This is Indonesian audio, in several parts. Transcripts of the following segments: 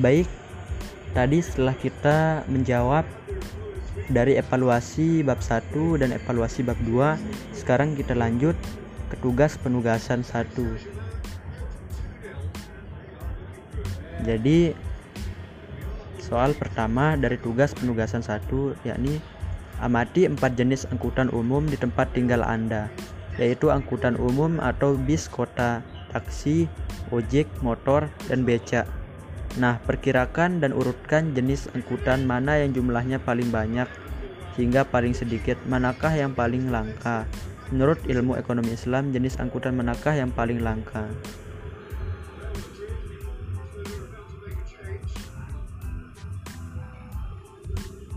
Baik, tadi setelah kita menjawab dari evaluasi bab 1 dan evaluasi bab 2, sekarang kita lanjut ke tugas penugasan 1. Jadi soal pertama dari tugas penugasan 1 yakni amati empat jenis angkutan umum di tempat tinggal Anda, yaitu angkutan umum atau bis kota, taksi, ojek, motor, dan becak. Nah, perkirakan dan urutkan jenis angkutan mana yang jumlahnya paling banyak hingga paling sedikit, manakah yang paling langka. Menurut ilmu ekonomi Islam, jenis angkutan manakah yang paling langka?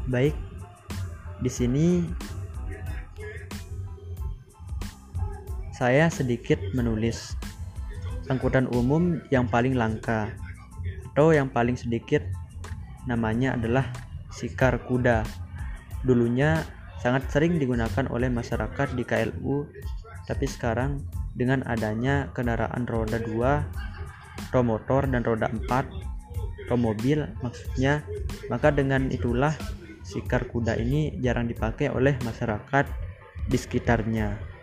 Baik, di sini saya sedikit menulis angkutan umum yang paling langka atau yang paling sedikit namanya adalah sikar kuda. Dulunya sangat sering digunakan oleh masyarakat di KLU, tapi sekarang dengan adanya kendaraan roda 2, atau motor dan roda 4, atau mobil maksudnya, maka dengan itulah sikar kuda ini jarang dipakai oleh masyarakat di sekitarnya.